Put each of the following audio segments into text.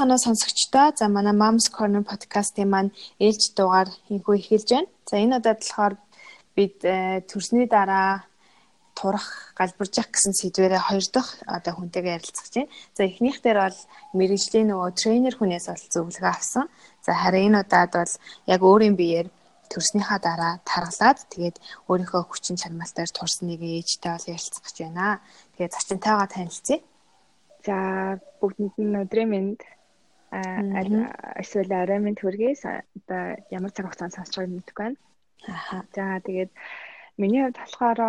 санаа сонсогчдоо за манай Moms Corner podcast-ийн маань ээлж дугаар инхүү эхэлж байна. За энэ удаад болохоор бид э, төрсний дараа турах галбиржих гэсэн сэдвэрээ хоёр дахь одоо хүнтэйгээ ярилцах чинь. За эхнийх дээр бол мэрэгжлийн нөгөө тренер хүнээс бол зөвлөгөө авсан. За харин энэ удаад бол яг өөрийн биеэр төрснийхаа дараа таргалаад тэгээд өөрийнхөө хүчин чармайлтаар турсныг ээжтэй бол ярилцах гэж байна. Тэгээд зочинтойгоо танилцъя. За бүгдэнд нь өдрийн мэнд эсвэл орой мэнд хүргэе. Одоо ямар цаг хугацаанд сонсч байгааг мэдэхгүй байна. Аха. За тэгээд миний хувьд болохоор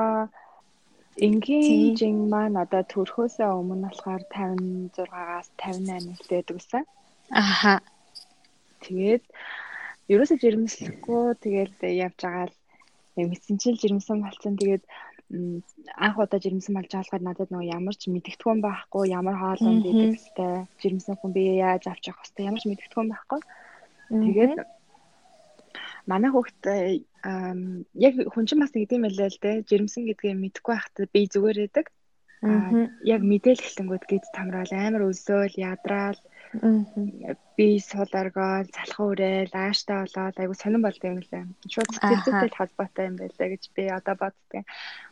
энгийн жин маань одоо төрхөөсөө өмнө болохоор 56-аас 58 нэлтэй байдаг гэсэн. Аха. Тэгээд ерөөсөө жирэмслэхгүй тэгээд явж байгаа л мэдсэнчил жирэмсэн болсон. Тэгээд анх удаа жирэмсэн болж байгаа надад нөгөө ямар ч мэдгэдэггүй байхгүй ямар хоолой байдаг хэвээр жирэмсэн хүн би яаж авч явах хэвээр ямар ч мэдгэдэггүй байхгүй. Тэгээд манай хүүхд яг хүн чинь бас нэгдэм байлаа л дээ жирэмсэн гэдгийг мэдэхгүй байхдаа би зүгээр байдаг. Яг мэдээл эхлэнгүүд гээд тамраал амар өлсөөл ядраал би сул оргоол залхуу урайл ааштай болоод айгу сонирн болд юм лээ. Шууд сэтгэлзүйтэй холбоотой юм байлаа гэж би одоо боддог.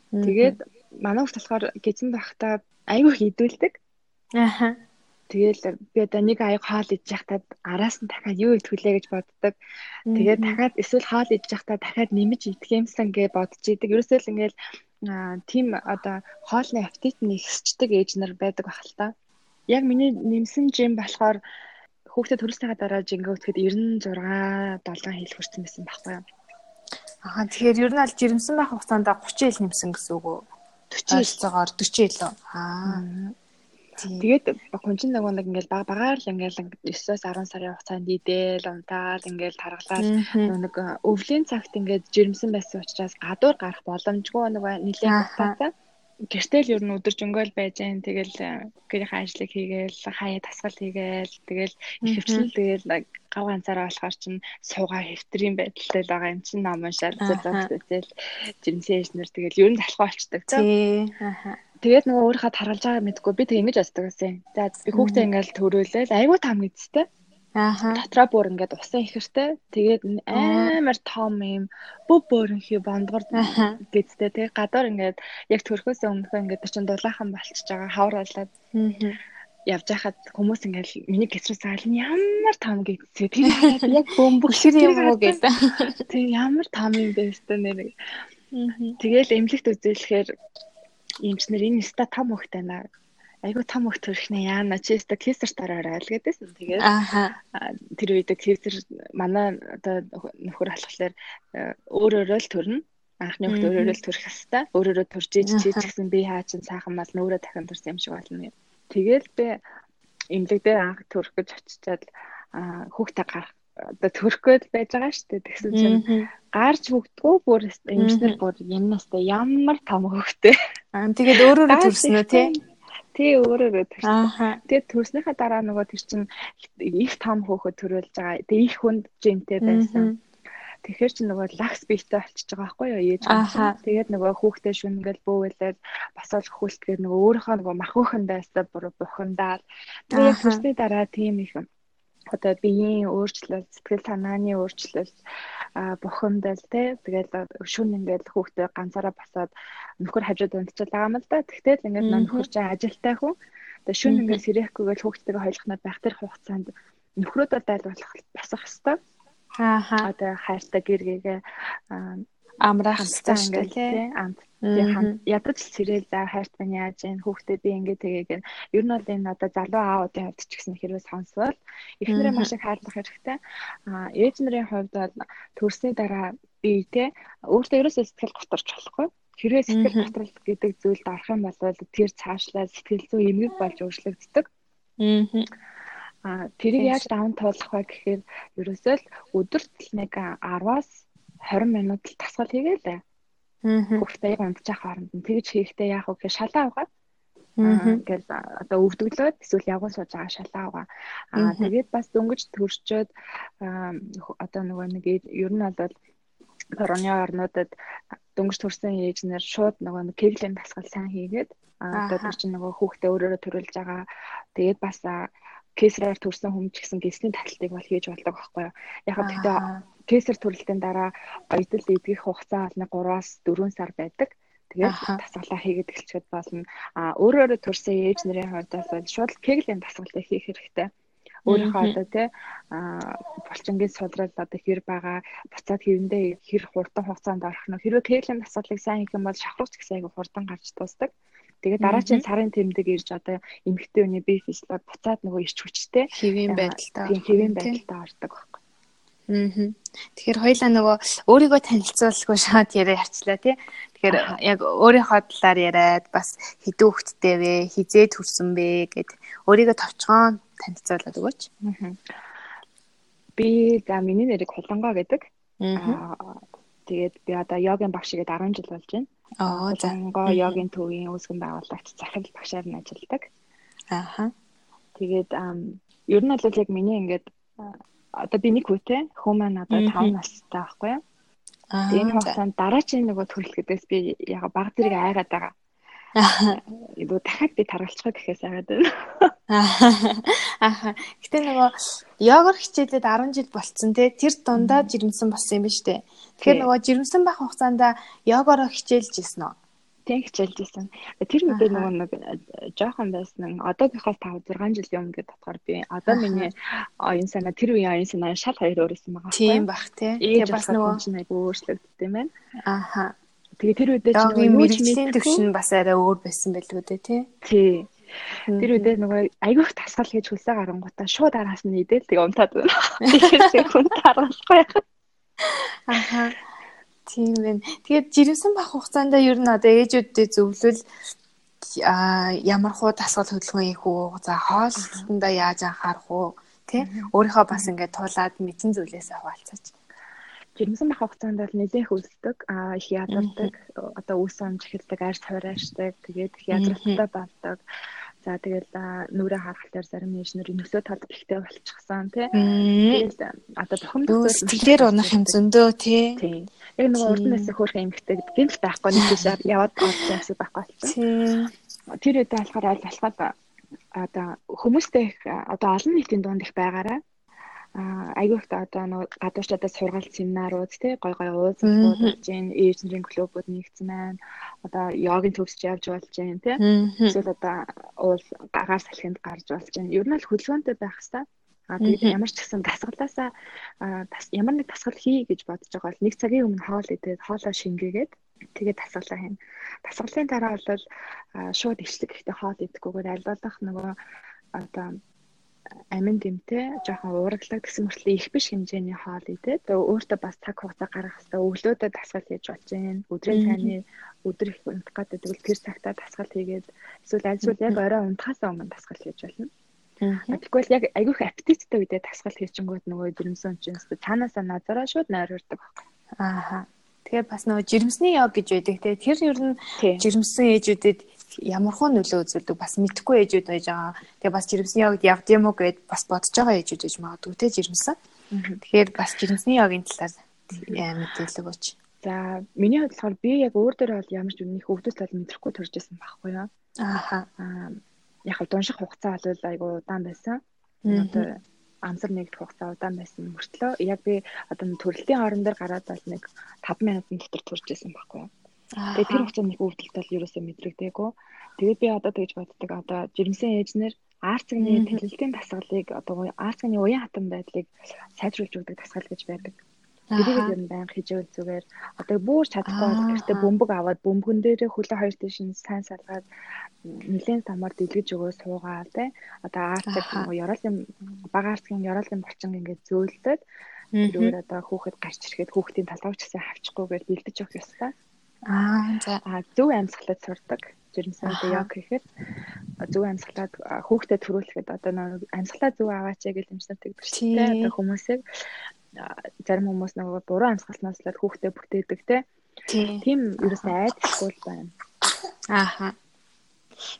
Тэгээд манай хүмүүс болохоор гизэн байхдаа айгу хідүүлдэг. Аха. Тэгэл би одоо нэг аяг хоол идэж байхдаа араас нь дахиад юу итгүүлээ гэж боддог. Тэгээд дахиад эсвэл хоол идэж байхдаа дахиад нэмж идэх юмсан гэж бодож идэг. Ерөөсөө л ингээл тийм одоо хоолны аппетит нь ихсчдэг ээж нар байдаг бах л та. Яг миний нэмсэн жим болохоор хүүхдэд төрөлснийхаа дараа жингээ өтгөд 96 7 хил хүрсэн байсан байхгүй юу? Аа тэгэхээр ер нь аль жирэмсэн байх хугацаанд 30 ил нэмсэн гэсэн үг үү? 40 илцээгээр 40 ил. Аа. Тэгээд хүн чинь нөгөө нэг ингээл баг багаар л ингээл 9-оос 10 сарын хугацаанд идэл унтаал ингээл таргалаад нэг өвлийн цагт ингээд жирэмсэн байсан учраас гадуур гарах боломжгүй нөгөө нэлээд хугацаатай гэртэл ер нь өдөржингөөл байж гэн. Тэгэл э, гэрийн ажлыг хийгээл хаяа тасгал хийгээл тэгэл их хвчлэн тэгэл гав ганцаараа болохоор чин суугаа хэвтрийн байдалтай л байгаа юм чин ном зузаах үзэл жирэмсэн ээжнэр тэгэл ер нь залхуу болчдаг тий ааа Тэгээд нөгөө өөрийнхөө таргалж байгааг мэдгүй би тэг ингэж боддог гэсэн. За би хүүхдээ ингээл төрөөлөл айгуу там гэдтэй. Ааха. Дотроо бүр ингээд усан ихэртэй. Тэгээд амар том юм бүв бөөрөнхий бондгор гэдтэй. Тэгээд гадаар ингээд яг төрхөөс өмнөхөө ингээд чинь дулаахан болчихж байгаа хавар болоод. явж байхад хүмүүс ингээл миний гэсрээс нь ямар том гэдсээ тэр яг бөмбөгшөр юм уу гэдэг. Тэг ямар том юм бэ өстө нэр. Тэгэл эмнэлэгт үзүүлэхээр эмчнэр энэ ста том хөхтэй наа айгу том хөх төрхнээ яана чи өстө кейсер тараарай л гэдээсэн. Тэгээд тэр үед кейсер манай одоо нөхөр алхахлаар э, өөр өөрөө л төрнө. Анхны өөр өөрөө л төрөх хэвээр. Өөр өөрөө төрж иж чи гэсэн би хаа чин сайхан мал нөөрэ дахин төрсөн юм шиг болно. Тэгэл би эмнэлэг дээр анх төрөх гэж очичаад хүүхдээ гарах одоо төрөхгүй байж байгаа шүү дээ. Тэгсэн чинь гарч бүгдгөө бүр эмчнэр бүр юмнастай ямар том хөхтэй. Аа тэгээд өөрөөрөө төрсөн үү тий? Тий өөрөөрөө төрсөн. Тэгээд төрснийхаа дараа нөгөө тэр чинь их том хөөхөд төрүүлж байгаа. Тэгээ их хүнд жинтэй байсан. Тэгэхээр чи нөгөө лакс биетэй болчихж байгаа байхгүй юу ээж маань. Тэгээд нөгөө хүүхдээ шүнгээл бөөвөлээд басаал хөлтгээр нөгөө өөрийнхөө нөгөө махуухан байсаа бүр бухандаал. Тэгээд төрсний дараа тийм их одоо биеийн өөрчлөлт, сэтгэл санааны өөрчлөлт бухимдал тий тэгэл шүн ингээд хүүхдээ ганцаараа басаад нөхөр хажууд унтчихлаа байгаа юм л да. Тэгтэл ингээд нөхөр чинь ажилтай хүн. Тэгээ шүн ингээд сэрэхгүйгээл хүүхдтэйгээ хойлохноо байх тэр хугацаанд нөхрөөдөө дайлуулах босох хэвээр. Ааха. Одоо хайртай гэргээгээ амраах хэрэгтэй ингээд тий амт. Ядаж сэрэл за хайрт минь яаж энэ хүүхдээ би ингээд тэгээгээр. Ер нь бол энэ одоо залуу аавуудын хувьд ч гэсэн хэрвээ сонсвол эхнэрээ маш их хайрлах хэрэгтэй. А ээж нарын хувьд бол төрсний дараа би тий өөртөө ерөөсөө сэтгэл готорч болохгүй. Хэрвээ сэтгэл готрол гэдэг зүйлд орох юм бол тэр цаашлаа сэтгэл зүй эмгэг болж өөрчлөгддөг. А тэрийг яаж даван туулах вэ гэхээр ерөөсөө л өдөрт нэг 10-аас 20 минут л тасгал хийгээл яг унтчих хооронд нь. Тэгж хийхдээ яах вэ гэхээр шалаа угаад ингээл одоо өвдөглөөд эсвэл явган сууж байгаа шалаа угаа. Аа тэгээд бас дөнгөж төрчөөд одоо нөгөө нэг ер нь бол короны орнуудад дөнгөж төрсэн ээжнэр шууд нөгөө кеглийн дасгал сайн хийгээд одоо тэр чинь нөгөө хүүхдээ өөрөөрөө төрүүлж байгаа. Тэгээд бас кесараар төрсэн хүмүүс ч гэсэн гисний таталтыг бол хийж болдог байхгүй юу. Яг гэхдээ кесар төрөлтийн дараа оёдол эдгэх хугацаа бол 3-аас 4 сар байдаг. Тэгээд дасгалаа хийгээд эхэлчихэд болно. А өөрөө өөрөө төрсэн ээж нарын хувьд бол шууд кеглийн дасгалыг хийх хэрэгтэй. Өөрийнхөө одоо тий а булчингийн судрал одоо хэр байгаа буцаад хэрэндээ хэр хурдан хугацаанд орох нь хэрвээ кеглийн дасгалыг сайн хийх юм бол шахруулч гэсэн айгу хурдан гарч дуусдаг. Тэгээд дараагийн сарын тэмдэг ирж одоо эмэгтэй хүний бие физиологи буцаад нөгөө ирч хүчтэй хэвийн байдалтай хэвийн байдалтай ордог байхгүй. Аа. Тэгэхээр хоёлаа нөгөө өөрийгөө танилцуулгүй шууд яриа ярьчлаа тий. Тэгэхээр яг өөрийнхөө талаар яриад бас хэдэн хүүхэдтэй вэ, хизээ төрсөн бэ гэд өөрийгөө товчхон танилцуулаад өгөөч. Би за миний нэрийг Хулангоо гэдэг. Тэгээд би одоо йогийн багш игээд 10 жил болж байна. Аа за. Гоо йогийн төвийн үүсгэн байгуулагч захирал багшаар нь ажилладаг. Ааха. Тэгээд ер нь бол яг миний ингээд одоо би нэг хүүтэй хөө маань одоо 5 настай байхгүй юу? Аа. Энэ хугацаанд дараачийн нөгөө төрөл гэдээс би яг баг зэрэг айгаад байгаа. Юу дахиад би таргалцгаа гэхээс айгаад байна. Аха. Гэтэ нөгөө йогор хичээлээд 10 жил болцсон те тэр дундаа жирэмсэн болсон юм ба штэ. Тэгэхээр нөгөө жирэмсэн байх хугацаанд йогоро хичээлж ирсэн үү? Тийм хичээлж ирсэн. Тэр үедээ нөгөө нэг э, жоохон байсан. Одоогийнхоос 5 6 жилийн өмнө гэдэг татгаар би одоо миний оюун санаа тэр үеийн оюун санаа шал хоёр өөр байсан байгаа. Тийм бах тий. Тэгээ бас нөгөө өөрчлөгдсөн юм байна. Ааха. Тэгээ тэр үедээ чинь нөгөө мэрэгжлийн төвшин бас арай өөр байсан байлгүй дээ тий. Тий. Тэр үедээ нөгөө айгүйх тасгал хийж хөлсөө гарангуудаа шууд араас нь идэл тэгээ унтаад байна. Тэгэхээр хүн таргалахгүй. Аха. Тийм байна. Тэгээд жирэмсэн бах хугацаанд ер нь одоо ээжүүдтэй зөвлөл а ямар хуу дасгал хөдөлгөөн хийх үү? За хоолтондоо яаж анхаарах уу? Тэ? Өөрийнхөө бас ингээд туулаад мэдсэн зүйлээс хаваалцаач. Жирэмсэн бах хугацаанд бол нэлээх үлддэг. А их ядардаг. Одоо үс амж эхэлдэг, арьс хураашдаг. Тэгээд их ядралтай болдог. За тэгэл нүрээ харахтаар зарим нэшнэр нөсөө талд ихтэй болчихсон тий. Тэгэл одоо бухимдах сэтгэлээр унах юм зөндөө тий. Тий. Яг нөгөө урд насны хөөрхөн эмгтэй гэмт байхгүй нэг тийшээ яваад орсон гэсэн байхгүй болсон. Тий. Тэр үедээ болохоор аль болоход одоо хүмүүстэй их одоо олон нийтийн дунд их байгаараа айгүйх одоо нэг гадуурчдаас сургаалт семинарууд тий гой гой уулзалтууд болж байна. Ээжнэрийн клубүүд нэгдсэн байна. Одоо йогийн төвсч явж болж байна тий. Эсвэл одоо уул гагаар салхинд гарч болж байна. Ер нь л хөдөлгөөнтэй байх хэвээр. А тэгээд ямар ч гэсэн дасгалаасаа ямар нэг дасгал хий гэж бодож байгаа бол нэг цагийн өмнө хоол идээд хоолоо шингээгээд тэгээд дасгалаа хийнэ. Дасгалын дараа бол шууд ичлэг ихтэй хоол идэхгүйгээр аль болох нөгөө одоо амин дэмтэй жоохон ууралдаг гэсэн мөртлөө их биш хэмжээний хоол идээд өөртөө бас цаг хугацаа гаргах хэрэгтэй өглөөдөө дасгал хийж болж байна. Өдрийн цайны өдөр их унтах гэдэг бол тэр цагтаа дасгал хийгээд эсвэл аль зүйл яг орой унтахаас өмнө дасгал хийж болно. Тэгэхгүй л яг айгүйх аппетиттэй үедээ дасгал хийчихэнгүүт нөгөө жирэмсэн чинь цаанаасаа назараа шууд нойрордог байхгүй. Ааха. Тэгээ бас нөгөө жирэмсний яг гэж байдаг те тэр ер нь жирэмсэн ээжүүдэд ямар хөө нөлөө үзүүлдэг бас мэдхгүй ээжүүд байж байгаа. Тэгээ бас жирэмсний йогд явд юм уу гэд бас бодож байгаа ээжүүд байж магадгүй те жирэмсэн. Тэгэхээр бас жирэмсний йогийн талаар мэдээлэл өгөөч. За миний хувьд болохоор би яг өөр дээр бол ямар ч үнэх өвдөл тал мэдрэхгүй төрж исэн байхгүй юу. Ааха. Яг дунших хугацаа бол айгу удаан байсан. Одоо амсар нэгдэх хугацаа удаан байсан мөртлөө яг би одоо төрөлтийн орон дээр гараад бол нэг 5 минутын дотор турж исэн байхгүй юу. Тэгээ тэр хугацаанд нэг өвдөлт бол ерөөсөө мэдрэгдээгүй. Тэгээд би одоо тэгж боддог. Одоо жирэмсэн ээжнэр арцгийн тэлэлтийн дасгалыг одоо арцгийн уян хатан байдлыг сайжруулж өгдөг дасгал гэж байдаг. Тэрийг нь байнга хижээл зүгээр. Одоо бүр чадахгүй бол гэртээ бөмбөг аваад бөмбөгөн дээрээ хөлөө хоёр тийш нь сайн салгаад нэлээд самар дэлгэж өгөө суугаал те. Одоо арцэг ёроолын бага арцгийн ёроолын булчин ингээд зөөлдөд тэрээр одоо хүүхэд гарч ирэхэд хүүхдийн талбайч гэсэн авчихгүйгээр бэлдэж өгөх ёстой. Аа за зөв амьсгалаад сурдаг. Жирэмсэндээ яг гэхэд зөв амьсгалаад хүүхдэд төрүүлэхэд одоо нэг амьсгалаа зөв аваач гэж юмсантай гэдэг одоо хүмүүсийг зарим хүмүүс нөгөө буруу амьсгалнаас л хүүхдэд бүтээдэг те. Тийм ерөөсөө айдахгүй байна. Ааха.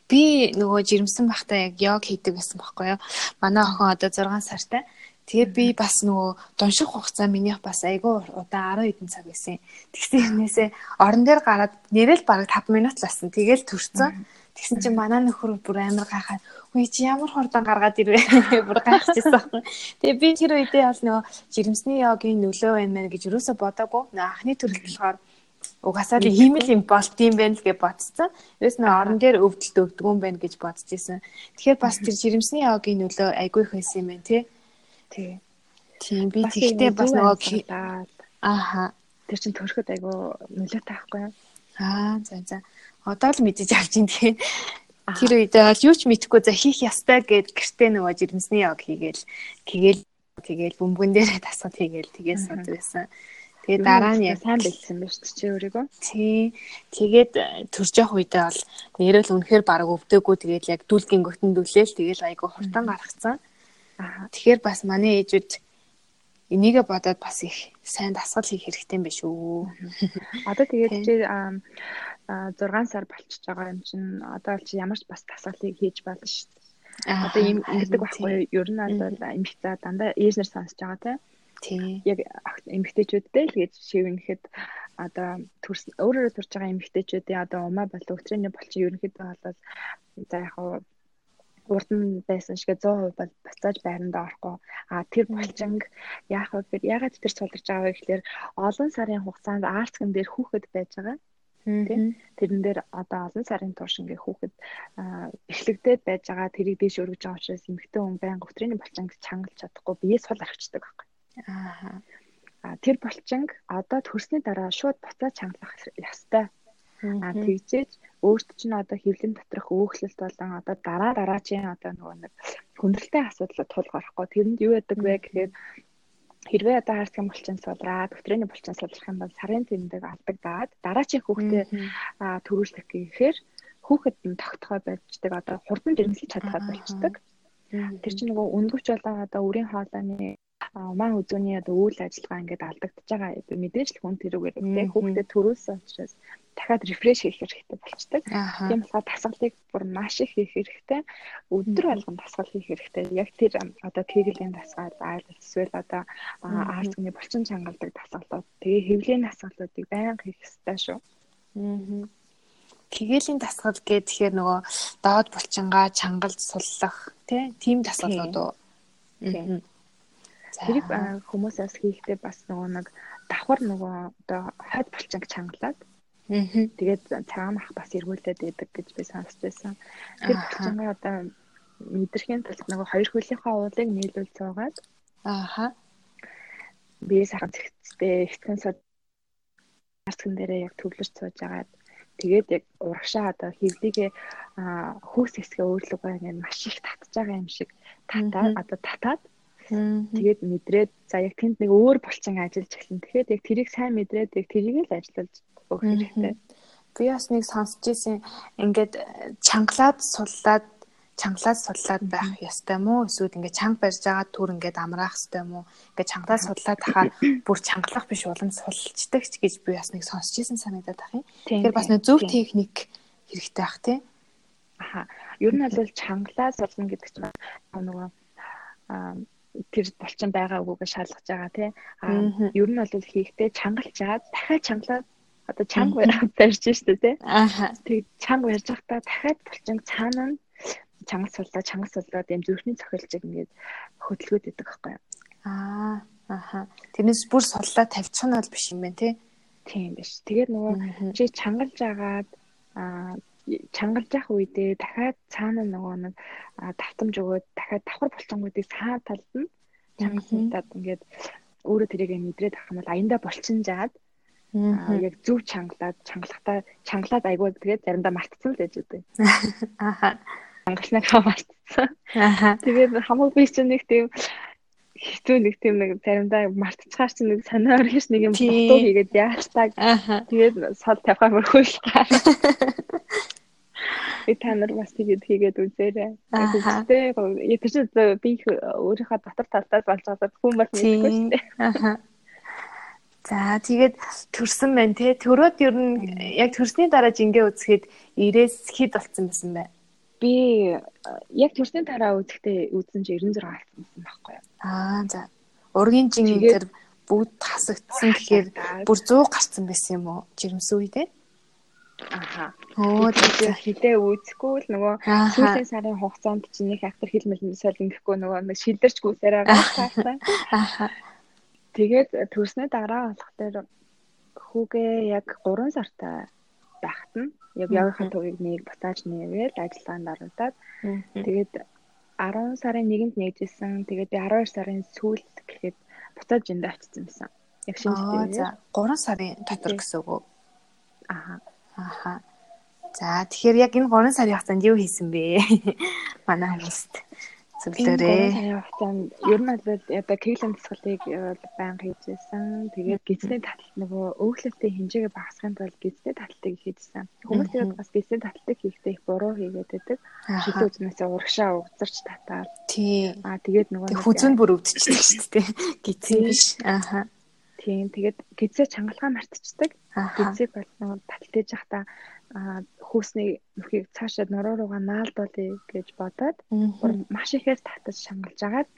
Би нөгөө жирэмсэн бахта яг йог хийдэг байсан байхгүй юу. Манай охин одоо 6 сартай. Тэгээд би бас нөгөө дунших хугацаа минийх бас айгүй удаа 10 хэдэн цаг байсан. Тэгсэн юмнээсээ орон дээр гараад нэрэл бараг 5 минут ласан. Тэгэл төрцөн. Тэгсэн чинь манай нөхөр бүр амар гайхаад үгүй чи ямар хурдан гаргаад ирвэ бүр гайхчихсан байна. Тэгээ би тэр үедээ бол нөгөө жирэмсний йогийн нөлөө байна мэн гэж юусоо бодоагүй. Нөгөө анхны төрөлд болохоор угаасаа л ийм л юм болт юм байна л гэж бодсон. Ерөөс нь орон дээр өвдөлт юм байна гэж бодож исэн. Тэгэхээр бас тэр жирэмсний йогийн нөлөө айгүй их байсан юм байна тий. Тий. Тийм би тэгтээ бас нөгөө ааха тэр чин төрөхөд айгүй нөлөөтэй байхгүй юу? Аа за за. Одоо л мэдэж авч ин тэгээ. Тэр үед бол юу ч мэдэхгүй за хийх ястай гэд гэртээ нөгөө жирэмсний яг хийгээл хийгээл тэгээл бөмбөгөн дээр тасгад хийгээл тгээс сууд байсан. Тэгээ дараа нь яг сайн бэлдсэн байна шүү дээ чи өөрийгөө. Тий. Тэгээд э, төрж явах үедээ бол нэрэл үнэхээр баг өвдөөгүй тэгээд яг дүлгийн гөтөн дүлээл тэгээд айгүй хурдан гаргацсан. Аа. Тэгэхээр бас манай ээжүүд энийгээ бодоод бас их сайн дасгал хийх хэрэгтэй юм биш үү. Одоо тэгээд чи 6 сар болчихж байгаа юм чинь одоо чи ямар ч бас дасгалыг хийж болно шүү дээ. Одоо ийм ингэдэг байхгүй юу? Ер нь бол за дандаа ээжнэр сонсож байгаа тийм. Яг эмгтээчүүдтэй л гэж шивнэхэд одоо төрс өөрөөрөө турж байгаа эмгтээчүүдийн одоо умаа болон өтрээний болчин ерөнхийдөө бол за яг урд нь байсан шиг 100% бол буцааж байрандаа орохгүй. А тэр булчинг яах вэ гэхээр ягаад тэр цуларч байгаа вэ гэхээр олон сарын хугацаанд аарцган дээр хүүхэд байж байгаа тийм тэрэн дээр одоо олон сарын турш ингээ хүүхэд эхлэгдээд байж байгаа тэрийг дээш өргөж байгаа учраас эмэгтэй хүн байнга өтрийн булчинг чангалж чадахгүй бие сул арчдаг байхгүй. Аа. Тэр булчинг одоо төрсний дараа шууд буцаа чангалах ёстой. Аа тэгжээж өөрт чинь одоо хөвлөн доторх өөхлөлт болон одоо дараа дараачийн одоо нөгөө нэг хүндрэлтэй асуудал тулгарахгүй тэрэнд юу яадаг вэ гэхээр хэрвээ одоо хаарцгийн булчин сулраад өтрээний булчин сулрах юм бол сарын тэмдэг алдагдаад дараачийн хүүхдээ төрүүлэх гэхээр хүүхэд нь тогтгой байждаг одоо хурдан жирэмслэж чадхад болчдөг. Тэр чинь нөгөө үнгөвч болон одоо үрийн хоолойны маань үзүүний одоо үйл ажиллагаа ингээд алдагдчихж байгаа мэдээж л хүн тэрүүгээр тэ хүүхдэд төрүүлсэн учраас дахиад рефреш хийх хэрэгтэй болчдөг. Тийм болохоор дасгалыг бүр маш их хийх хэрэгтэй. Өдөр болгон дасгал хийх хэрэгтэй. Яг тэр одоо кеглийн дасгал, айлс эсвэл одоо аарцны булчин чангалдаг дасгалууд тэгээ хэвлийн дасгалуудыг байнга хийх хэрэгтэй шүү. Аа. Кеглийн дасгал гэдэг тэгэхээр нөгөө доод булчингаа чангалж суллах тийм дасгалууд уу? Тийм. Тэрийг хүмүүсээс хийхдээ бас нөгөө нэг давхар нөгөө одоо хойд булчинг чангалаад. Тэгээд цагаан ах бас эргүүлээд байдаг гэж би сонсч байсан. Тэр булчингаа одоо мэдрэхийн тулд нөгөө хоёр хөлийнхаа уулыг нийлүүл цуугаад ааха бие сахан зэгцтэй ихтгэн сод арцган дээрээ яг төвлөрч сууж агаад тэгээд яг урагшаа одоо хөвлөгээ хөөс хэсгээ өөрлөгөө ингээд маш их татж байгаа юм шиг татаад одоо татаад Тэгээд мэдрээд за яг тэнд нэг өөр булчин ажиллаж эхэлнэ. Тэгэхээр яг тэрийг сайн мэдрээд яг тэрийг л ажиллаж өгөх хэрэгтэй. Би бас нэг сонсч ирсэн ингээд чангалаад суллаад чангалаад суллаад байх ёстой мó эсвэл ингээд чанга барьж байгаа түр ингээд амраах ёстой мó ингээд чангалаад суллаад тахаар бүр чангалах биш улам сулчдаг ч гэж би бас нэг сонсч ирсэн санагдаад ах юм. Тэгэхээр бас нэг зөв техник хэрэгтэй бах тий. Аха. Ер нь бол чангалаад сулна гэдэг чинь нөгөө тэр булчин байгаа үгүйгээ шалгаж байгаа тий. А ер нь бол хийхдээ чангалчаад дахиад чангалаад одоо чанга барьж штэ тий. Ааха. Тэг чанга барьж байхдаа дахиад булчин цаана нь чангас суллаа чангас суллаад юм зүрхний цохилжиг ингээд хөдөлгөөд идэг байхгүй юу. Аа. Аха. Тэрнээс бүр суллаа тавьчих нь бол биш юм байна тий. Тийм биш. Тэгээд нөгөө чи чангалж агаад аа чангалж явах үедээ дахиад цаана нөгөө нэг давтамж өгөөд дахиад давхар булчингуудыг цаа талд нь чангалсантад ингээд өөрөө тэрийг мэдрээд авах юм бол аяндаа булчинжаад яг зөв чангалаад чангалахтаа чангалаад айгуу тэгээд заримдаа мартцсан л байж үгүй. Аха. Чангалнаа мартцсан. Аха. Тэгээд хамаг би чинь нэг тийм хэцүү нэг тийм нэг заримдаа мартцгаар чинь нэг санаа өргөж нэг юм дутуу хийгээд яаш таг. Тэгээд сол тавихаа мөрхүүлхээ. Би та нар бас тэгээд хийгээд үзээрэй. Гэхдээ яг ч би өөрийнхөө дотор талдаа болж байгаа хүн бол мэдгүй шүү дээ. За тэгээд төрсөн байна те. Төрөөд ер нь яг төрсний дараа жингээ үзэхэд ирээс хэд болцсон байсан бэ? Би яг төрсний дараа үзэхдээ үзсэн чи 96 алсан байхгүй юу? Аа за. Ургийн жин тэр бүгд хасагдсан гэхээр бүр 100 гарцсан байсан юм уу? Жирэмсэн үе те? Аха. Оо тэгээд хилээ үүсэхгүй л нөгөө сүүлийн сарын хугацаанд чинь нэг актер хил мэлмсэл ингэхгүй нөгөө нэг шилдэрч гүсээрээ гацсан. Аха. Тэгээд төрсний дараа болохоор хүүгээ яг 3 сартай байхад нь яг явахын төвийг нэг буцааж нээгээл ажиллагаанд оруулаад тэгээд 10 сарын 1-нд нээжсэн. Тэгээд би 12 сарын сүүлд гэхэд буцаад жинд очсон байсан. Яг шинэ. За 3 сарын дотор гэсэн үг үү? Аха. Аха. За тэгэхээр яг энэ 3 сарын хугацаанд юу хийсэн бэ? Манай хүмүүст зөвлөөрэй. Энэ хугацаанд ер нь бол одоо кеглэн тасгалыг байнга хийжсэн. Тэгээд гизний таталт нөгөө өглөлтийн хэмжээгээ багасгахын тулд гизний таталтыг хийжсэн. Хүмүүс тэгээд бас гизний таталтыг хийхдээ их буруу хийгээд байдаг. Шилэн үзнээс урагшаа угзарч татаад. Тий. Аа тэгээд нөгөө хүзүнд бүр өвдчихдэг шүү дээ. Гизэн биш. Аха. Тийм тэгээд гизээ чангалгаа мартчихдаг. Гизийг бол нөгөө таталтаж явахдаа хүүсний нүхийг цаашаа нуруу руугаа наалдуулъя гэж бодоод маш ихээр татаж шангалж агаад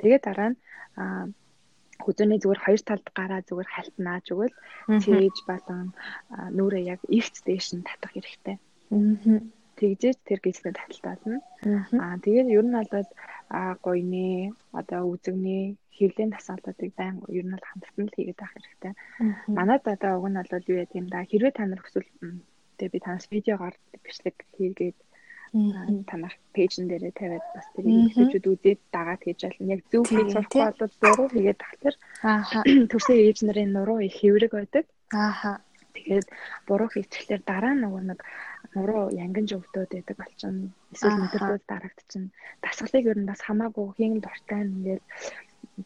тэгээд дараа нь хүзүүний зүгээр хоёр талд гараа зүгээр халтнааж өгвөл цээж болон нүрээ яг эрт дээш нь татах хэрэгтэй. Тэгжээж тэр гизний таталт болно. Аа тэгээд ер нь бол гойны одоо үзэгний хөвлийн тасгалуудыг байн ер нь бол хамтдан л хийгээд авах хэрэгтэй. Манайд одоо уг нь бол юу яа гэм да хэрвээ та нар хүсвэл Тэгээ би танаас видеогоор бичлэг хийгээд танах пэйжн дээрээ тавиад бас тэрийг ихтэйчүүд үзээд дагаад хийж байна. Яг зөв хийж сурахгүй бол зуруу хийгээд тахтар. Ааха. Төрсөн ээж нарын нуруу их хэврэг байдаг. Ааха. Тэгээд буруу хийчихлээр дараа нөгөө нэг нуруу янгинж өвдөд байдаг болчихно. Эсвэл мэдрэлүүд дарагдчихна. Дасгалыг ер нь бас хамаагүй хийн дуртай нэгэл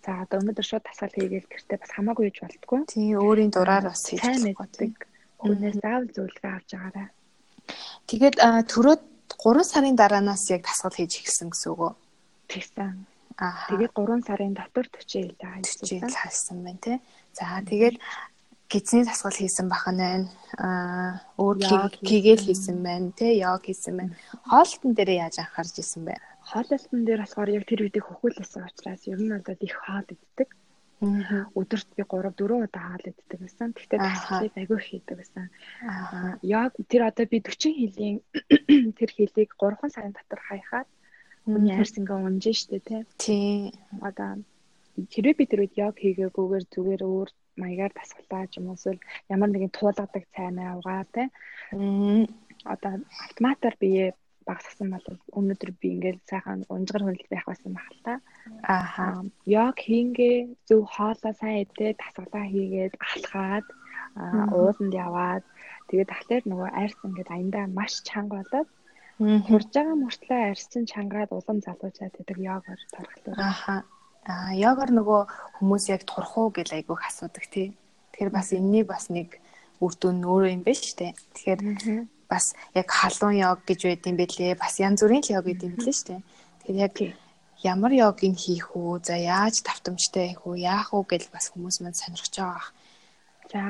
за одоо өнөөдөр шууд дасгал хийгээл гэртээ бас хамаагүй хийж болтгоо. Тийм өөрийн дураар бас хийж болдог Хүнээс заавал зөвлөгөө авч байгаарай. Тэгээд төрөөд 3 сарын дараанаас яг дасгал хийж эхэлсэн гэсэн үг үү? Тэгсэн. Аа. Тэгээд 3 сарын дотор төчөө хэлээ ажилласан. Хайсан байна тий. За тэгээд гизний дасгал хийсэн бахан байна. Аа өөр кигэл хийсэн байна тий. Йог хийсэн байна. Хоолтон дээр яаж анхаарч исэн бэ? Хоолтон дээр болохоор яг тэр үедээ хөхүүлсэн учраас ер нь бол их хоол иддэг. Өдөрт би 3 4 удаа хаал иддэг байсан. Тэгтээ дасгалыг агүй хийдэг байсан. Яг тэр одоо би 40 хилийн тэр хилийг 3 сарын дотор хаяхаад хүний арьс ингээ унж штэ тий. Тий. Одоо хэрвээ би тэр үед яг хийгээгүйгээр зүгээр өөр маягаар дасгалаа ч юм уу эсвэл ямар нэгэн туулгадаг цаймаа угаа тий. Одоо автоматар бие багассан бол өнөөдөр би ингээл сайхан унжгар хөндлөлт байх байсан байх л та. Ааха. Яг хийнгээ зөв хоолоо сайн идээд дасгалаа хийгээд алхаад ууланд яваад тэгээд тахлаар нөгөө арьс ингээд аяндаа маш чанга болоод хурж байгаа мөртлөө арьс чинь чангаад улам залуучаад байдаг йогоор турхлаа. Ааха. Аа йогоор нөгөө хүмүүс яг турах уу гэж айгүйх асуудаг тий. Тэгэхээр бас энэний бас нэг үр дүн өөрөө юм байна шүү дээ. Тэгэхээр бас яг халуун йог гэж байд юм бэлээ. Бас янз бүрийн йог гэдэг юм бэлээ шүү дээ. Тэгэхээр яг ямар йогийг хийх үү? За яаж давтамжтай хийх үү? Яах уу гэж бас хүмүүс мань сонирхож байгаа. За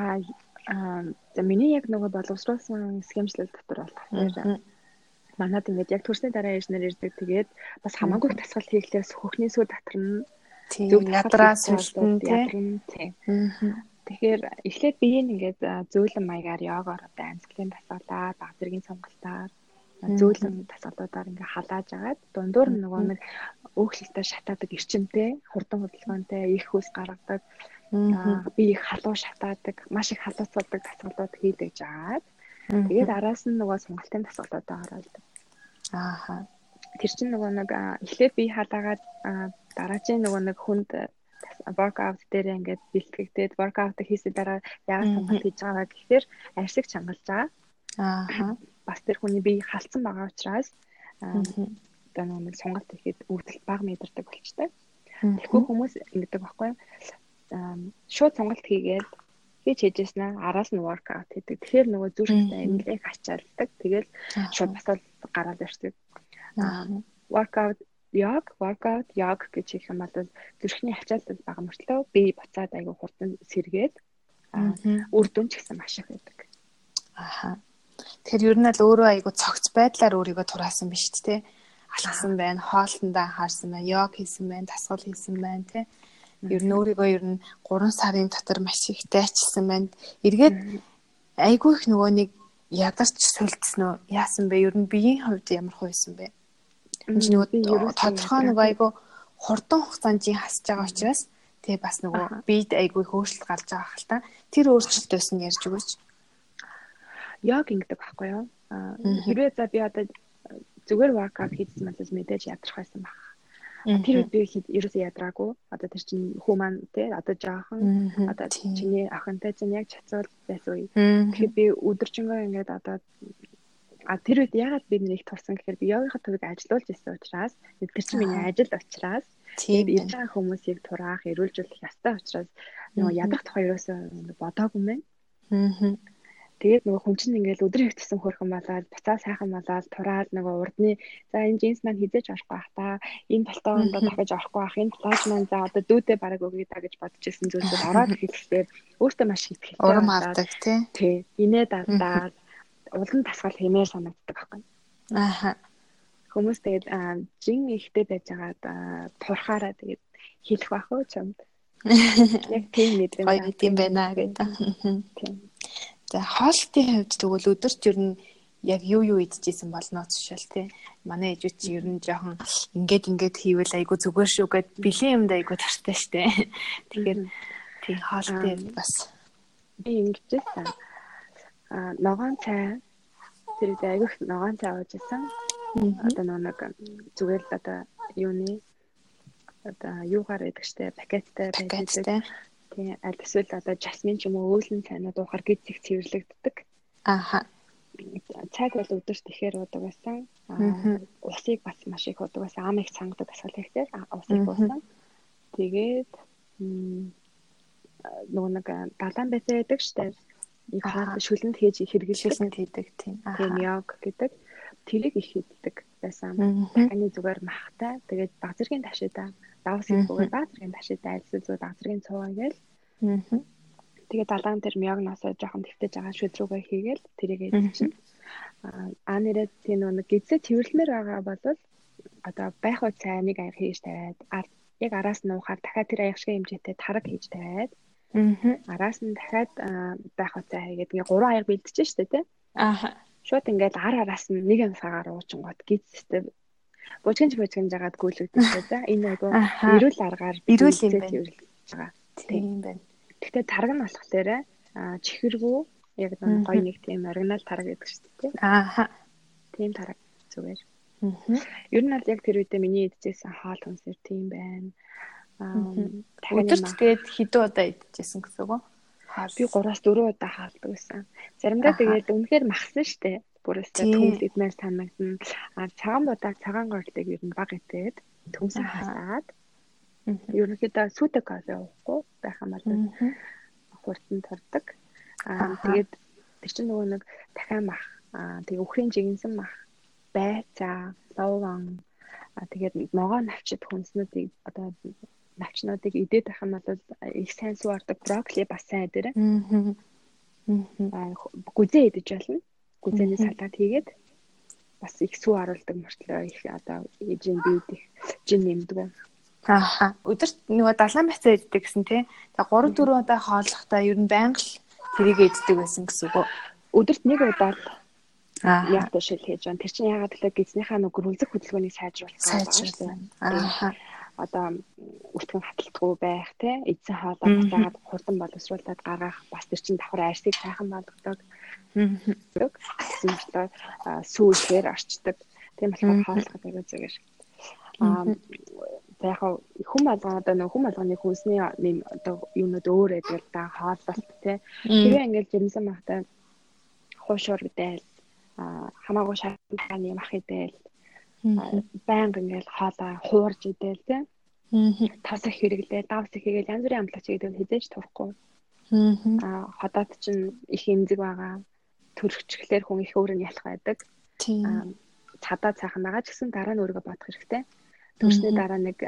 за миний яг нөгөө боловсруулсан схемжлэл дотор болохоор манад ингээд яг төрсний дараа ээжнэр ирдэг. Тэгээд бас хамаагүй тасгал хийхлээс хөхний сүр татарна. Зөв ядраа сүлтэн тий. Тэгэхээр эхлээд биеийг ингээд зөөлөн маягаар йогоор одоо амьсгалын дасгалаар, баг зэргийн сонголтоор зөөлөн дасгалуудаар ингээд халааж агаад дундуур нь нөгөө нэг өөхлөлтөд шатаадаг эрчимтэй, хурдан хөдөлгөөнтэй их хөлс гаргадаг. Би их халуун шатаадаг, маш их халууцуулдаг дасгалууд хийдэг жагаад. Тэгээд араас нь нөгөө сонголтын дасгалуудаа ороод. Ааха. Тэр чинь нөгөө нэг эхлээд би халаагаад дараагийн нөгөө нэг хүнд workout дээр ингээд бэлтгэгдээд workout хийсэн дараа яагаад сонголт хийж байгаа гэхээр арьсыг чангалж байгаа. Аа. Бас тэр хүний бие халдсан байгаа учраас одоо нэг сонголт хийхэд өвдөлт бага мэдэрдэг болчтой. Тэгэхгүй хүмүүс ингэдэг байхгүй юу? Шууд сонголт хийгээл хийж хийжсэн араас нь workout хийдэг. Тэгэхээр нөгөө зүрхтэй нэлээх ачаалдаг. Тэгэл шууд басал гараад ирдэг. Workout яг workout яг гэж хэлэх юм бол зүрхний ачаалтал бага мөртлөө би буцаад айгүй хурдан сэргээд үр дүн ч гэсэн маш их байдаг. Аха. Тэгэхээр ер нь л өөрөө айгүй цогц байдлаар өөрийгөө тураасан биш үү те? Алхсан байна, хоолтондоо анхаарсан байна, йог хийсэн байна, дасгал хийсэн байна те. Ер нь өөрийгөө ер нь 3 сарын дотор маш их дайчилсан байна. Эргээд айгүй их нөгөө нэг ядарч сүлдсэн үү? Яасан бэ? Ер нь биеийн хувьд ямар хувьсан бэ? Энд нөгөө тодорхой нөгөө айгу хурдан хугацаанд хасж байгаа учраас тэгээ бас нөгөө биед айгу хөөшлөлт гарч байгаа хэл та. Тэр өөрчлөлтөөс нь ярьж өгөөч. Яг ингэдэг байхгүй юу? Хэрвээ за би одоо зүгээр воркаут хийсэн бол мэдээж ядрах байсан баг. Тэр үед би ерөөсөө ядраагүй. Одоо тэр чинь хүү маань тий одоо жаахан одоо чиний охинтой чинь яг чацвал байсан үе. Тэгэхээр би өдөржингөө ингээд одоо А тэр үед ягаад би нэг турсан гэхээр би йогийнхаа төвийг ажилуулж ирсэн учраас тэр чинь миний ажил учраас тийм ирж байгаа хүмүүсийг тураах, эрүүлжүүлэх ёстой учраас нөгөө тухай ерөөсөө бодоогүй юм байна. Аа. Тэгээд нөгөө хүн чинь ингээл өдөр ихтсэн хөрхөн болоод буцаа сайхан болоод тураад нөгөө урдны за энэ джинс маань хизээж орохгүй бах та энэ палтоонд дахиж орохгүй бах энэ плаж маань за одоо дүүдээ бараг өгье та гэж бодож ирсэн зүйлсүүд ороод ирэхдээ өөртөө маш их ихтэй урам авдаг тий. Тий. Инээ дадаад улан тасгал хэмээр санагддаг байхгүй. Ааха. Хүмүүс тэгээд жин ихтэй байж байгаад турхаараа тэгээд хэлэх байх уу чамд. Яг тийм мэдрэмж. Гоё юм байна гэдэг. Тийм. За хоолтын хувьд тэгвэл өдөрт ер нь яг юу юу идчихсэн болноо цушаал тий. Манай ээжүүд чи ер нь жоохон ингээд ингээд хийвэл айгу зүгээр шүү гэд бэлэн юмд айгу тартай штэ. Тэгэхээр тий хоолтын бас би ингэжсэн. Аа ногоон цай тэр үед айгу ногоон цай ууж исэн. Одоо нэг зүгээр л одоо юуны одоо юугаар идэх штэ пакеттай байдаг. Тийм аль эсвэл одоо жасмин ч юм уу өөлн цайнууд уухаар гид зэг цэвэрлэгддэг. Ааха. Цайг бол өдөрт ихээр уудаг байсан. Усыг бас маш их уудаг байсан. Ам их цангад асгал ихтэй усыг уусан. Тэгээд нөгөө нэг далайн байцаа байдаг штэ. Их шүлэнд хийж хэрэглэсэн хийдэг тийм. Тийм яг гэдэг. Тэрийг их хийдэг байсан. Дахины зүгээр махтай. Тэгээд баг зэргийн ташида давс хийхгүйгээр баг зэргийн ташида айлсэл зүү баг зэргийн цуваа гээл. Аа. Тэгээд далаан дээр мягнасаа жоохон твтэж байгаа шүдрүүгээ хийгээл тэрийг эзэлчихнэ. Аа нэрээ тийм нэг гизээ тэрвэрлэмээр байгаа бол одоо байх уу цайныг аяг хийж тавиад яг араас нь уухаар дахиад тэр аяг шиг хэмжээтэй тараг хийж тавиад араас нь дахиад байх цай хийгээд ингээ гурван аяг бэлдэж штэ тий. Аа шууд ингээд ар араас нь нэг уучин гот гизтэй бужигч бужигч жагаад гүйлгдэж за энэ айгу эрүүл аргаар эрүүл юм байна. Тийм байна. Гэхдээ тараг нь болохоор чихэргүй яг нэг гоё нэг тийм оригинал тараг гэдэг шүү дээ. Ааха. Тийм тараг зүгээр. Ер нь бол яг тэр үедээ миний идчихсэн хаал хүнсэр тийм байна. Аа өдөрт тэгээд хэдэн удаа идчихсэн гэсэн үг үү? би 3-аас 4 удаа хаалдаг байсан. Заримдаа тэгээд үнэхээр махсан штэ. Бүрээсээ төмөл идмээр санагдана. А цагаан будаа цагаан горлыг ер нь баг итээд төмсөн хасаад ерөнхийдөө сүтэ кофе уухгүй байх юм бол хурдан турдаг. А тэгээд тэр чинь нөгөө нэг дахиад мах. А тэгээд үхрийн жигэнсэн мах, байцаа, ловон а тэгээд ногоо навчид хүнснүүдийг одоо навчнуудыг идээд байх юм бол их сайн сүү ордог брокколи бас сайн дээр. Аа. Гүзээ идэж болно. Гүзээний салат хийгээд бас их сүү оруулдаг мөртлөө их одоо ижин бийд их жин нэмдэг. Ааха. Өдөрт нөгөө далайн бацаа иддэг гэсэн тий. За 3 4 удаа хооллохдоо ер нь байнга л тэрийг иддэг байсан гэсэн үг. Өдөрт нэг удаа л Аа яг төшөл хийж байна. Тэр чинь ягаад гэвэл гизнийхаа нөгөө гөрөлзөх хөдөлгөөнийг сайжруулах. Сайжруулах. Аа одоо өртгөн хаталтгүй байх те эзэн хоолоо буцаагаад хурдан боловсруулад гаргах бас тэр чин давхар арсыг сайхан болгодог. Гэсэн мэтлээ сүүлээр орчдөг. Тийм болохоор хооллох гэдэг зүгээр. Аа яг хүм болгоо одоо нөх хүм болгоны хүнсний нэм одоо юунууд өөр байдаг л да хооллолт те. Тэгээ ингээл жирэмсэн махтай хуушуур гэдэг аа хамаагүй шатны мах идэл байнга ингээл хоолоо хуурж идэл тийм тас их хэрэглээ давс их хийгээл янз бүрийн амтлагч хийгээд хизээж тухгүй. Аа ходоод чинь их эмзэг байгаа төрөгчлөөр хүн их өөрөнд ялах байдаг. Тийм цадаа цаахан байгаа ч гэсэн дараа нь өөрийгөө бодох хэрэгтэй. Төрсний дараа нэг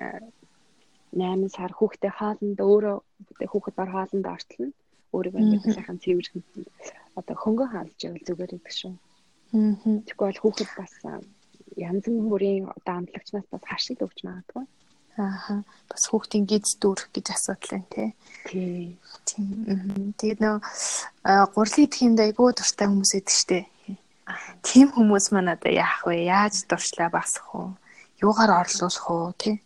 8 сар хүүхдээ хоолнд өөрөө хүүхэд бар хоолнд ортолно өөрийгөө ингээд сайхан цэвэрхэн одоо хөнгөн хаалж явал зүгээр гэдэг шүү. Тэгэхгүй бол хүүхэд бас янз бүрийн одоо амтлагчнаас бас хашиг өгч магадгүй. Ааха. Бас хүүхдийн гиз дүүрэх гэж асуудал байна тий. Тий. Тийм. Тэгээд нөө гурлын идэхинд айгүй дуртай хүмүүс идэг штэ. Тийм хүмүүс маань одоо яах вэ? Яаж дуршлаа багсах уу? Юугаар орлуулах уу тий?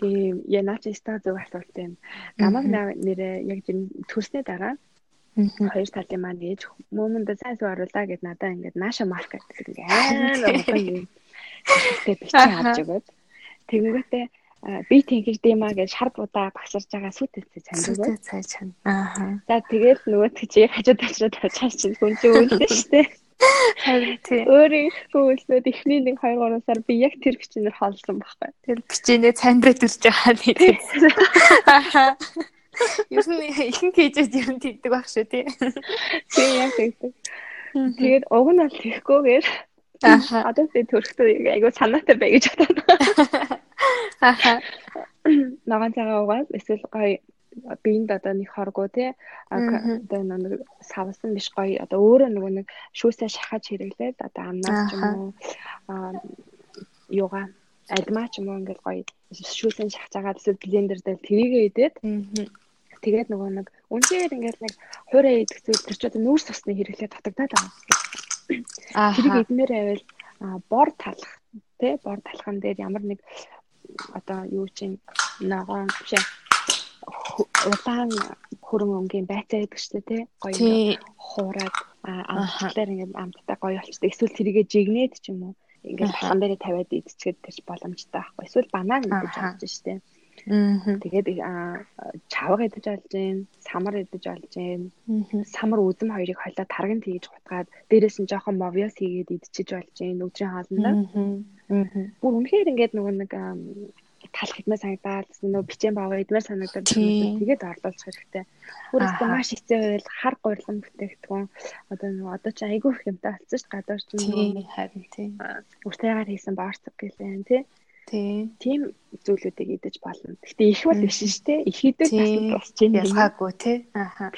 Тийм, я наач ста зөв асуулт байна. Намаг нэрээ яг төрснээ дараа хоёр талын маань ээж мөмөнд сайн суу оруулаа гэд надаа ингээд нааша марк гэдэг ингээд амар гоё юм. Тэгтээ бичиж авч өгөөд тэгэнгүүтээ би тэгэж диймаа гэж шар будаа багшарж байгаа сүтэцээ чанд өгөө. Цай чанд. Аа. За тэгэл нөгөө чи хажууд талшаад тавьчих чинь хүн чинь үүлдэ штэ. Харин тий. Өөрийн хөөслөд эхний 1 2 3 сар би яг тэр бичнээр хоолсон байхгүй. Тэр бичээнээ цандаа төрж байгаа нэг. Ер нь ихэнх хийжэд ер нь тэгдэг байх шүү тий. Тийм яг тэгдэг. Тэгээд уг нь бол тэгхгүйгээр Аа. Одоо би төрөхтэй айгу санаатай бай гэж бодоод. Аа. Ногоон цагаа угаад эсвэл гоё биэнд одоо нэг хоргоо тий одоо нэг савсан биш гоё одоо өөрөө нөгөө нэг шүүсээ шахаж хэрэглээд одоо амнаас ч юм уу юуга адмаа ч юм уу ингээл гоё шүүсэн шахаж байгаа эсвэл блендер дээр тэрийгээ идээд тэгээд нөгөө нэг үнээр ингээл нэг хуурай идэх зүйл тэр ч одоо нүүрс усны хэрэглээ татагдаад байгаа. Тэрийг эднэр байвал бор талах тий бор талхан дээр ямар нэг одоо юу чинь ногоон биш улаан хөрөнгө өнгийн байцаа гэдэг чинь тий гоё хуураад амтлаар ингээд амттай гоё болчихсон. Эсвэл тэрийгэ жигнээд ч юм уу ингээд талхан дээрээ тавиад идчихээд тэр боломжтой байхгүй. Эсвэл банан гэж бодож штэ. Тэгээд чавга идэж олж гин, самар идэж олж гин. Самар үзэм хоёрыг хойлоо тарган тэгж гутгаад дээрээс нь жоохон мовьёс хийгээд идчихэж болж гин өдрийн хоолндоо. Бүр үнэхээр ингээд нөгөө нэг талах идмээ санагдаад нөө бичэн бааваа идмээр санагдаад тэгээд орлуулах хэрэгтэй. Бүрээс маш хэцүү байвал хар гурилан бүтээгдэхүүн одоо нөө одоо чи айгүй их юмтай болсон шүү дээ. Гадуур чи нөө харин тийм. Үртэйгээр хийсэн боорцог гэлэн тий. Тийм. Тийм зүйлүүдийг идэж болно. Гэхдээ их бол биш шүү дээ. Их наснд бас чинь ялгаагүй тий. Ааха.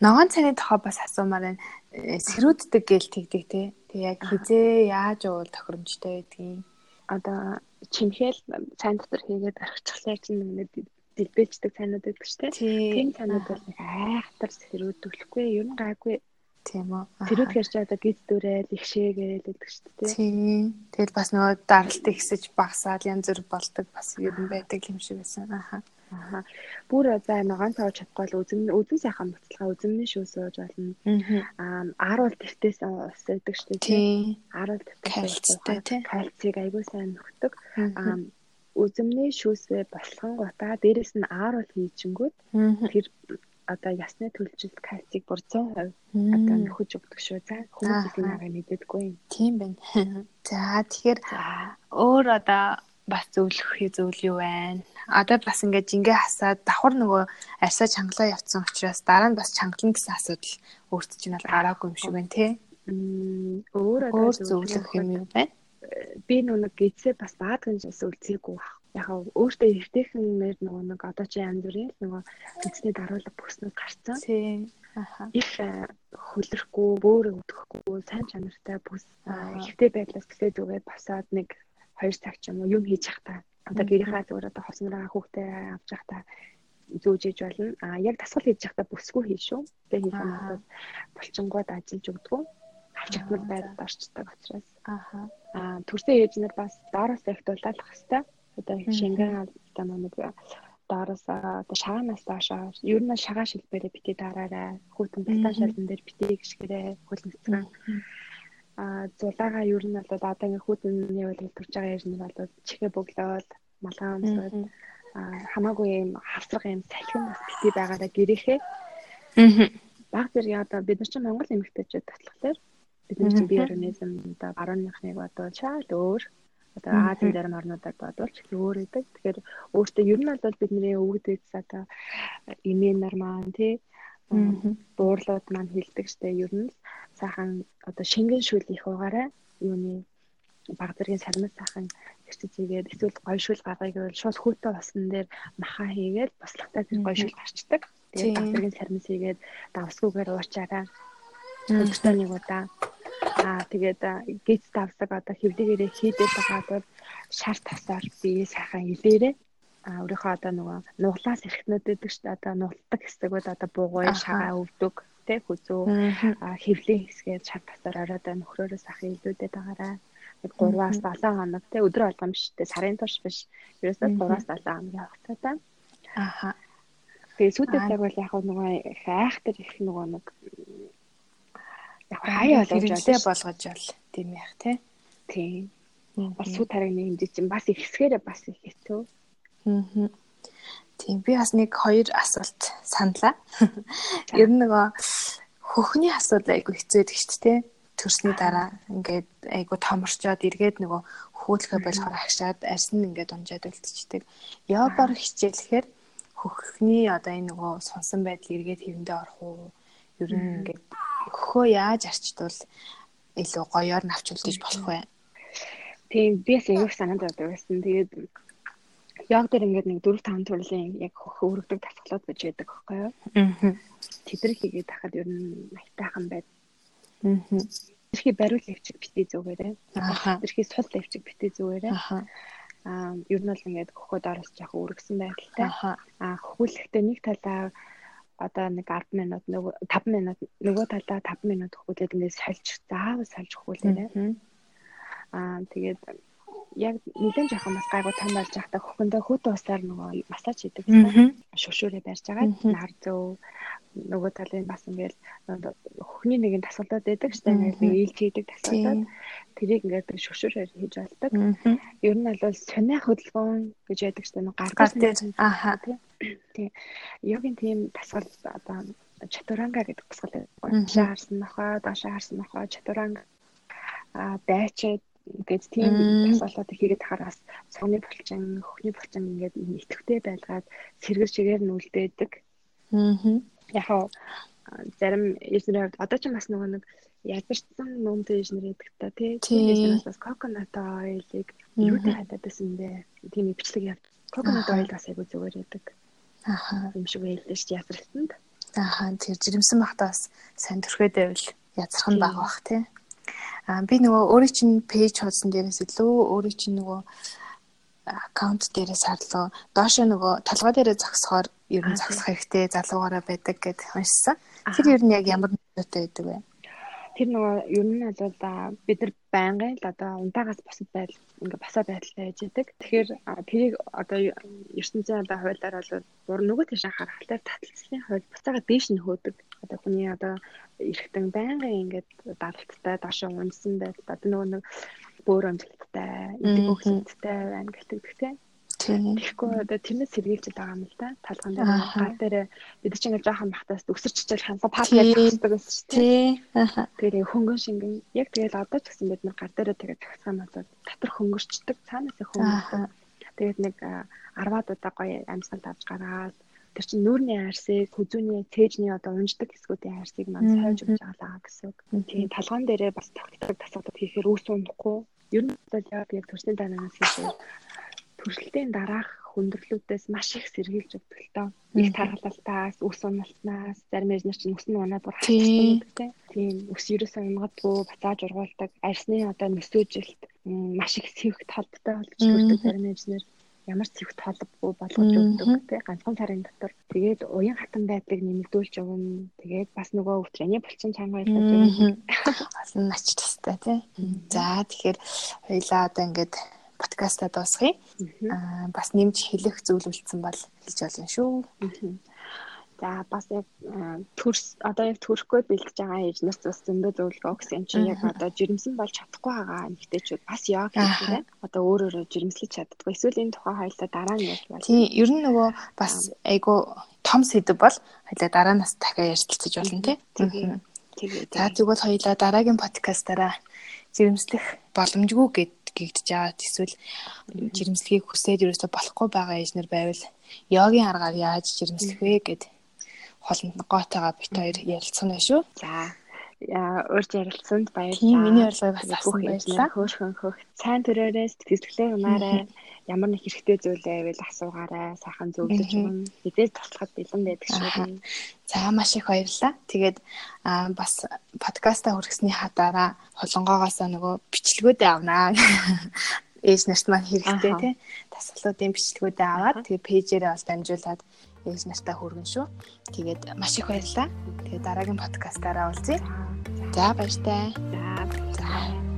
Ногоон цайны тохоо бас асуумаар байна. Э, сэрүүддэг гээл тэгдэг тий. Тэг яг хизээ яаж уул тохиромжтой байдгийг одоо чимхээл цайн дотор хийгээд орхичихлаа чинь нэг дэлбэлждэг цайнууд байдаг шүү дээ. Тийм цайнууд бол айхтар сэрүүдүүлэхгүй ер нь гайгүй тийм үү. Тэрүүд хэрч одоо гид дүрээл ихшээгээл гэдэг шүү дээ. Тийм. Тэгэл бас нөгөө даралт ихсэж багасаад янз бүр болдог бас нь байдаг юм шиг байсан. Аха. Аа. Бүр за ногоон тоож чадахгүй бол үзэн үзэн сайхан буцалгаа үзэмний шүү сууж болно. Аа ааруул тэртээс ус өгдөг шүү дээ. Тийм. Ааруул тэртээс кальцийг аягүй сайн нөхдөг. Аа үзэмний шүүсээ босгон гутаа дээрэс нь ааруул хийчингүүд тэр одоо ясны төлжилт кальцийг бүр 100% одоо нөхөж өгдөг шүү. За хүмүүс их нагаа мэддэггүй юм. Тийм байна. За тэгэхээр өөр одоо бас зөвлөх зүйл юу байна? Одоо бас ингээд жингээ хасаад давхар нөгөө арьсаа чангалаа явцсан учраас дараа нь бас чангална гэсэн асуудал өөрт чинь бол гараагүй юм шиг байна тий. Өөр одоо зөвлөх юм юу байна? Би нүг гизээ бас баадган зөвлөцгийгүй баг. Яг өөртөө эртэйхэн мэр нөгөө нэг одоо чи янз бүрийн нөгөө эцний даруулга бүснүүд гарцсан. Тий. Аха. Их хөлөрөхгүй, бөөрэ өдөхгүй, сайн чанартай бүс ихтэй байдлаас гэлээ зүгээд босоод нэг 2 цаг ч юм уу юм хийж явах та одоо гэрийнхаа зүгээр одоо хоснороо хүүхдээ авч явах та зүүжиж болно. А яг тасгал хийж явахдаа бүсгүй хий шүү. Тэгээ хийх юм бол булчингууд ажиллаж өгдөг. Авчигтмал байдалд орчдөг учраас. Аха. А төрсөн ээжнэр бас доороос их дулаалах хэвээр. Одоо шингэн одоо нэг доороос одоо шагаанаас доошоо. Ер нь шагаа шилбэрээ битээ дараарай. Хүүтэн балтаа шалан дээр битээ гიშгэрээ хөлнөцгөн а зулаага ер нь бол одоо ингээ хүүтний уйлгал турж байгаа юм бол чихээ бөглөөл малгай өмсөөл а хамаагүй юм хавсрах юм салхин бас бити байгаараа гэрээхээ. Аа баг зэрэг одоо бид нар чинь Монгол эмэгтэйчүүд батлахлаар бид нар чинь биорганизм одоо барууныхныг бодвол шал өөр одоо Азийн зарим орнуудад бодвол ч өөр идэг. Тэгэхээр өөртөө ер нь бол бидний өвгдөж одоо имэнэр маань тий буурлууд маань хилдэг штэ ер нь сайхан одоо шингэн шүл их байгаарай юуны баг зэргийн сармас сайхан хэрчж игээд эсвэл гоё шүл гаргая гэвэл шууд хүүтэй болсон дээр маха хийгээд бослогтой тэр гоё шүл гарчдаг. Тэгээд баг зэргийн сармас хийгээд давсгүйгээр уучаараа өдөртөө нэг удаа Аа тэгээд гейт тавсаг одоо хэвлэгээрээ хийдэл байгаа бол шар тасаар би сайхан илээрээ а өөрийнхөө одоо нөгөө нуглаас эрхтнүүд гэдэг чинь одоо нугладаг хэсгүүд одоо бугуй шагаа өвдөг тэ хүзүү. Хэвлийн хэсгээд шар тасаар ороод нөхрөөрөөс ах илүүдэд байгаараа 3-аас 7 хоног тэ өдөр болгоом биш тэ сарын турш биш. Ерөөсөө 3-аас 7 хоногийн хугацаатай аха. Тэгээ сүйдэлэг бол яг нөгөө хайх төр их нөгөө нэг яг хаяа болгож болгож бол. Тийм яах те тийм бас сүү тариг нэг хэмжиж чинь бас их хэсгээрээ бас их хэцүү. Аа тийм би бас нэг хоёр асуулт саналаа. Ер нь нөгөө хөхний асуудал айгу хэцүү байдаг шүү дээ төрсний дараа ингээд айгу томорчоод эргээд нөгөө хөөдлөхө болохоор агшаад арьс нь ингээд унжаад үлдчихдэг. Йогоор хичээлэхээр хөхний одоо энэ нөгөө сонсон байдал эргээд хэвэндээ орох уу? Ер нь ингээд хөхөө яаж арчдвал илүү гоёор навч үлдэж болох вэ? Тийм бис аюух санаанд байсан. Тэгээд яг дээр ингээд нэг 4 5 төрлийн яг хөхөө өргөдөг тасгалууд байж байдаг байхгүй юу? Аа. Тэдрэг хийгээд тахад ер нь маягтайхан байд Аа. Тэрхий бариул авчиг битээ зүгээрээ. Аа. Тэрхий сул авчиг битээ зүгээрээ. Аа. Аа, ер нь бол ингээд хөхөд оруулж яах үргэсэн байдалтай. Аа, хөхүүлэхдээ нэг талаа одоо нэг 10 минут нөгөө 5 минут нөгөө талаа 5 минут хөхүүлээд ингээд сольж заавал сольж хөхүүлээрэй. Аа, тэгээд яг нэгэн жоохон бас гайгүй том болж байхдаа хөхөндөө хөт усаар нөгөө массаж хийдэг гэсэн. Шүшүүрээ барьж байгаа. Нар зөө нөгөө талын бас ингээл хөхний нэгэн тасгалдаад байдаг дээ. Ингээл нэг ээлж хийдэг тасгалдаад тэрийг ингээд шүшүүрээр хийж болдог. Ер нь бол сониа хөдөлгөөн гэж байдаг шүү дээ. Гаргаж дээр. Ааха тийм. Йогийн тийм тасгал одоо чатуранга гэдэг тасгал. Дашаа харсан нохоо, дашаа харсан нохоо, чатуранга а дайчид гэж тийм тасгалууд хийгээд тахараас цогны булчин, хөхний булчин ингээд итгэвтэй байлгаад сэргэр чигээр нь үлдээдэг. Аа. Яг зарим ежнэр хувьд одоо ч бас нөгөө нэг ядарсан нөмтэй ежнэр гэдэг та тий. Ежнэраас бас coconut oil-ыг юутай хадаад байсан бэ? Тийм бичлэг яв. Coconut oil бас айгу зүгээр байдаг. Аха. Юм шиг байлээ шүү ядарсанд. Аха. Тэр жирэмсэн бахтаа бас сайн төрхөөд байвал язрах нь бага бах тий. Аа би нөгөө өөрийн чинь пэйж хуудсан дээрээс илүү өөрийн чинь нөгөө аккаунт дээрээс харлаа. Доошо нөгөө толгой дээрээ зогсохоор ер нь зогсох хэрэгтэй залуугаараа байдаг гэд уншсан. Тэр ер нь яг ямар нөлөөтэй байдаг вэ? Тэр нөгөө ер нь бол бид нар байнгын л одоо унтаагаас босод байдал ингээ босоо байдалтай байж идэг. Тэгэхээр тэрийг одоо ертөнцийн одоо хуулиар бол бур нөгөө тийш харахаар таталцлын хууль буцаага дээш нь хөөдөг. Одоо хүний одоо эргэтэн байнгын ингээд даралттай доошоо унсан байдал одоо нөгөө нэг бөөр амжилттай, идэг хөлттэй байна гэдэг тийм. Тэгэхгүй одоо тэрнээс сэргийлж байгаа юм л да. Талхан дээр гал дээр бид чинь ингээ жоохон бахтаас өсөрч чичээл ханса пап яаж тагсдаг гэсэн чинь тий. Тэгээ хөнгөн шингэн яг тэгэл одоо ч гэсэн бид нар гал дээр тэгээ тагсах юм бол татвар хөнгөрчдөг цаанаас хөнгөрдөг. Тэгээд нэг 10-аад удаа гоё амьсгал авч гараад тэр чинь нүүрний арсыг хүзүүний цээжний одоо унждаг хэсгүүдийн арсыг маань сойж өгч байгаа гэсэн үг. Тийм талгаан дээрээ бас тогтдог тасгалууд хийхээр үүс унахгүй. Ер нь бол яг төрсний данаас хийхээр төрөлтийн дараах хүндрэлүүдээс маш их сэргийлж өгдөг л доо. Их тархалтаас, үс уналтнаас, зарим эзнэр чинь үс нь унаад бүр гэдэг тийм. Үс ерөөсөө унгадгүй бацааж ургуулдаг. Арсны одоо нөсөөжилт маш их сэвх талбтай болж төрдөг зарим эзнэр ямар ч сэвт холбогүй болгож өгдөг тий ганцхан сарын дотор. Тэгээд уян хатан байдлыг нэмэгдүүлж өгнө тэгээд бас нөгөө өвтрэний булчин чанга өгнө олон нач тустай тий за тэгэхээр хоёлаа одоо ингээд подкастаа дуусгая. Аа бас нэмж хэлэх зүйл үлдсэн бол хэлж болно шүү. За бас яг төрс одоо яг төрөхгүй бэлдэж байгаа эжнээс бас зөндөө зөвлөгөө өгсөн юм чи яг одоо жирэмсэн болж чадахгүй байгаа эмэгтэйчүүд бас яг хийх одоо өөр өөрө жирэмслэж чаддгүй. Эсвэл энэ тухай хоёлаа дараа нь яаж байна? Тийм, ер нь нөгөө бас айгу том сэдв бол хоёлаа дараа нас дахиад ярилцаж болно тий. Тэгээ. За тэгвэл хоёлаа дараагийн подкастаараа жирэмслэх боломжгүй гэд гэгдэж байгаа. Эсвэл жирэмслэхийг хүсээд ерөөсө болохгүй байгаа эжнэр байвал йогийн аргаар яаж жирэмслэх вэ гэд холонд гоотойгоо бит хоёр ярилцсан байх шүү. За Яа, урьж ярилцсанд баярлалаа. Тийм, миний урилгыг бас авсан баярлалаа. Хөөхөн хөөх. Сайн төрөөрөө сэтгэлдээ юмараа ямар нэг хэрэгтэй зүйлээ байвал асуугаарай. Сайхан зөвлөж өгнө. Хэзээ туслахад бэлэн байдаг шүү. За маш их баярлалаа. Тэгээд бас подкаста хүргэсний хатаараа холонгоогоос нөгөө бичлэгүүдээ авнаа. Ээж нарт маань хэрэгтэй тий. Тасгалуудын бичлэгүүдээ аваад тэгээ пэйжээрээ бол дамжуулаад ээж нартаа хүргэн шүү. Тэгээд маш их баярлалаа. Тэгээд дараагийн подкастаараа уулзъя. За баяртай. За. За.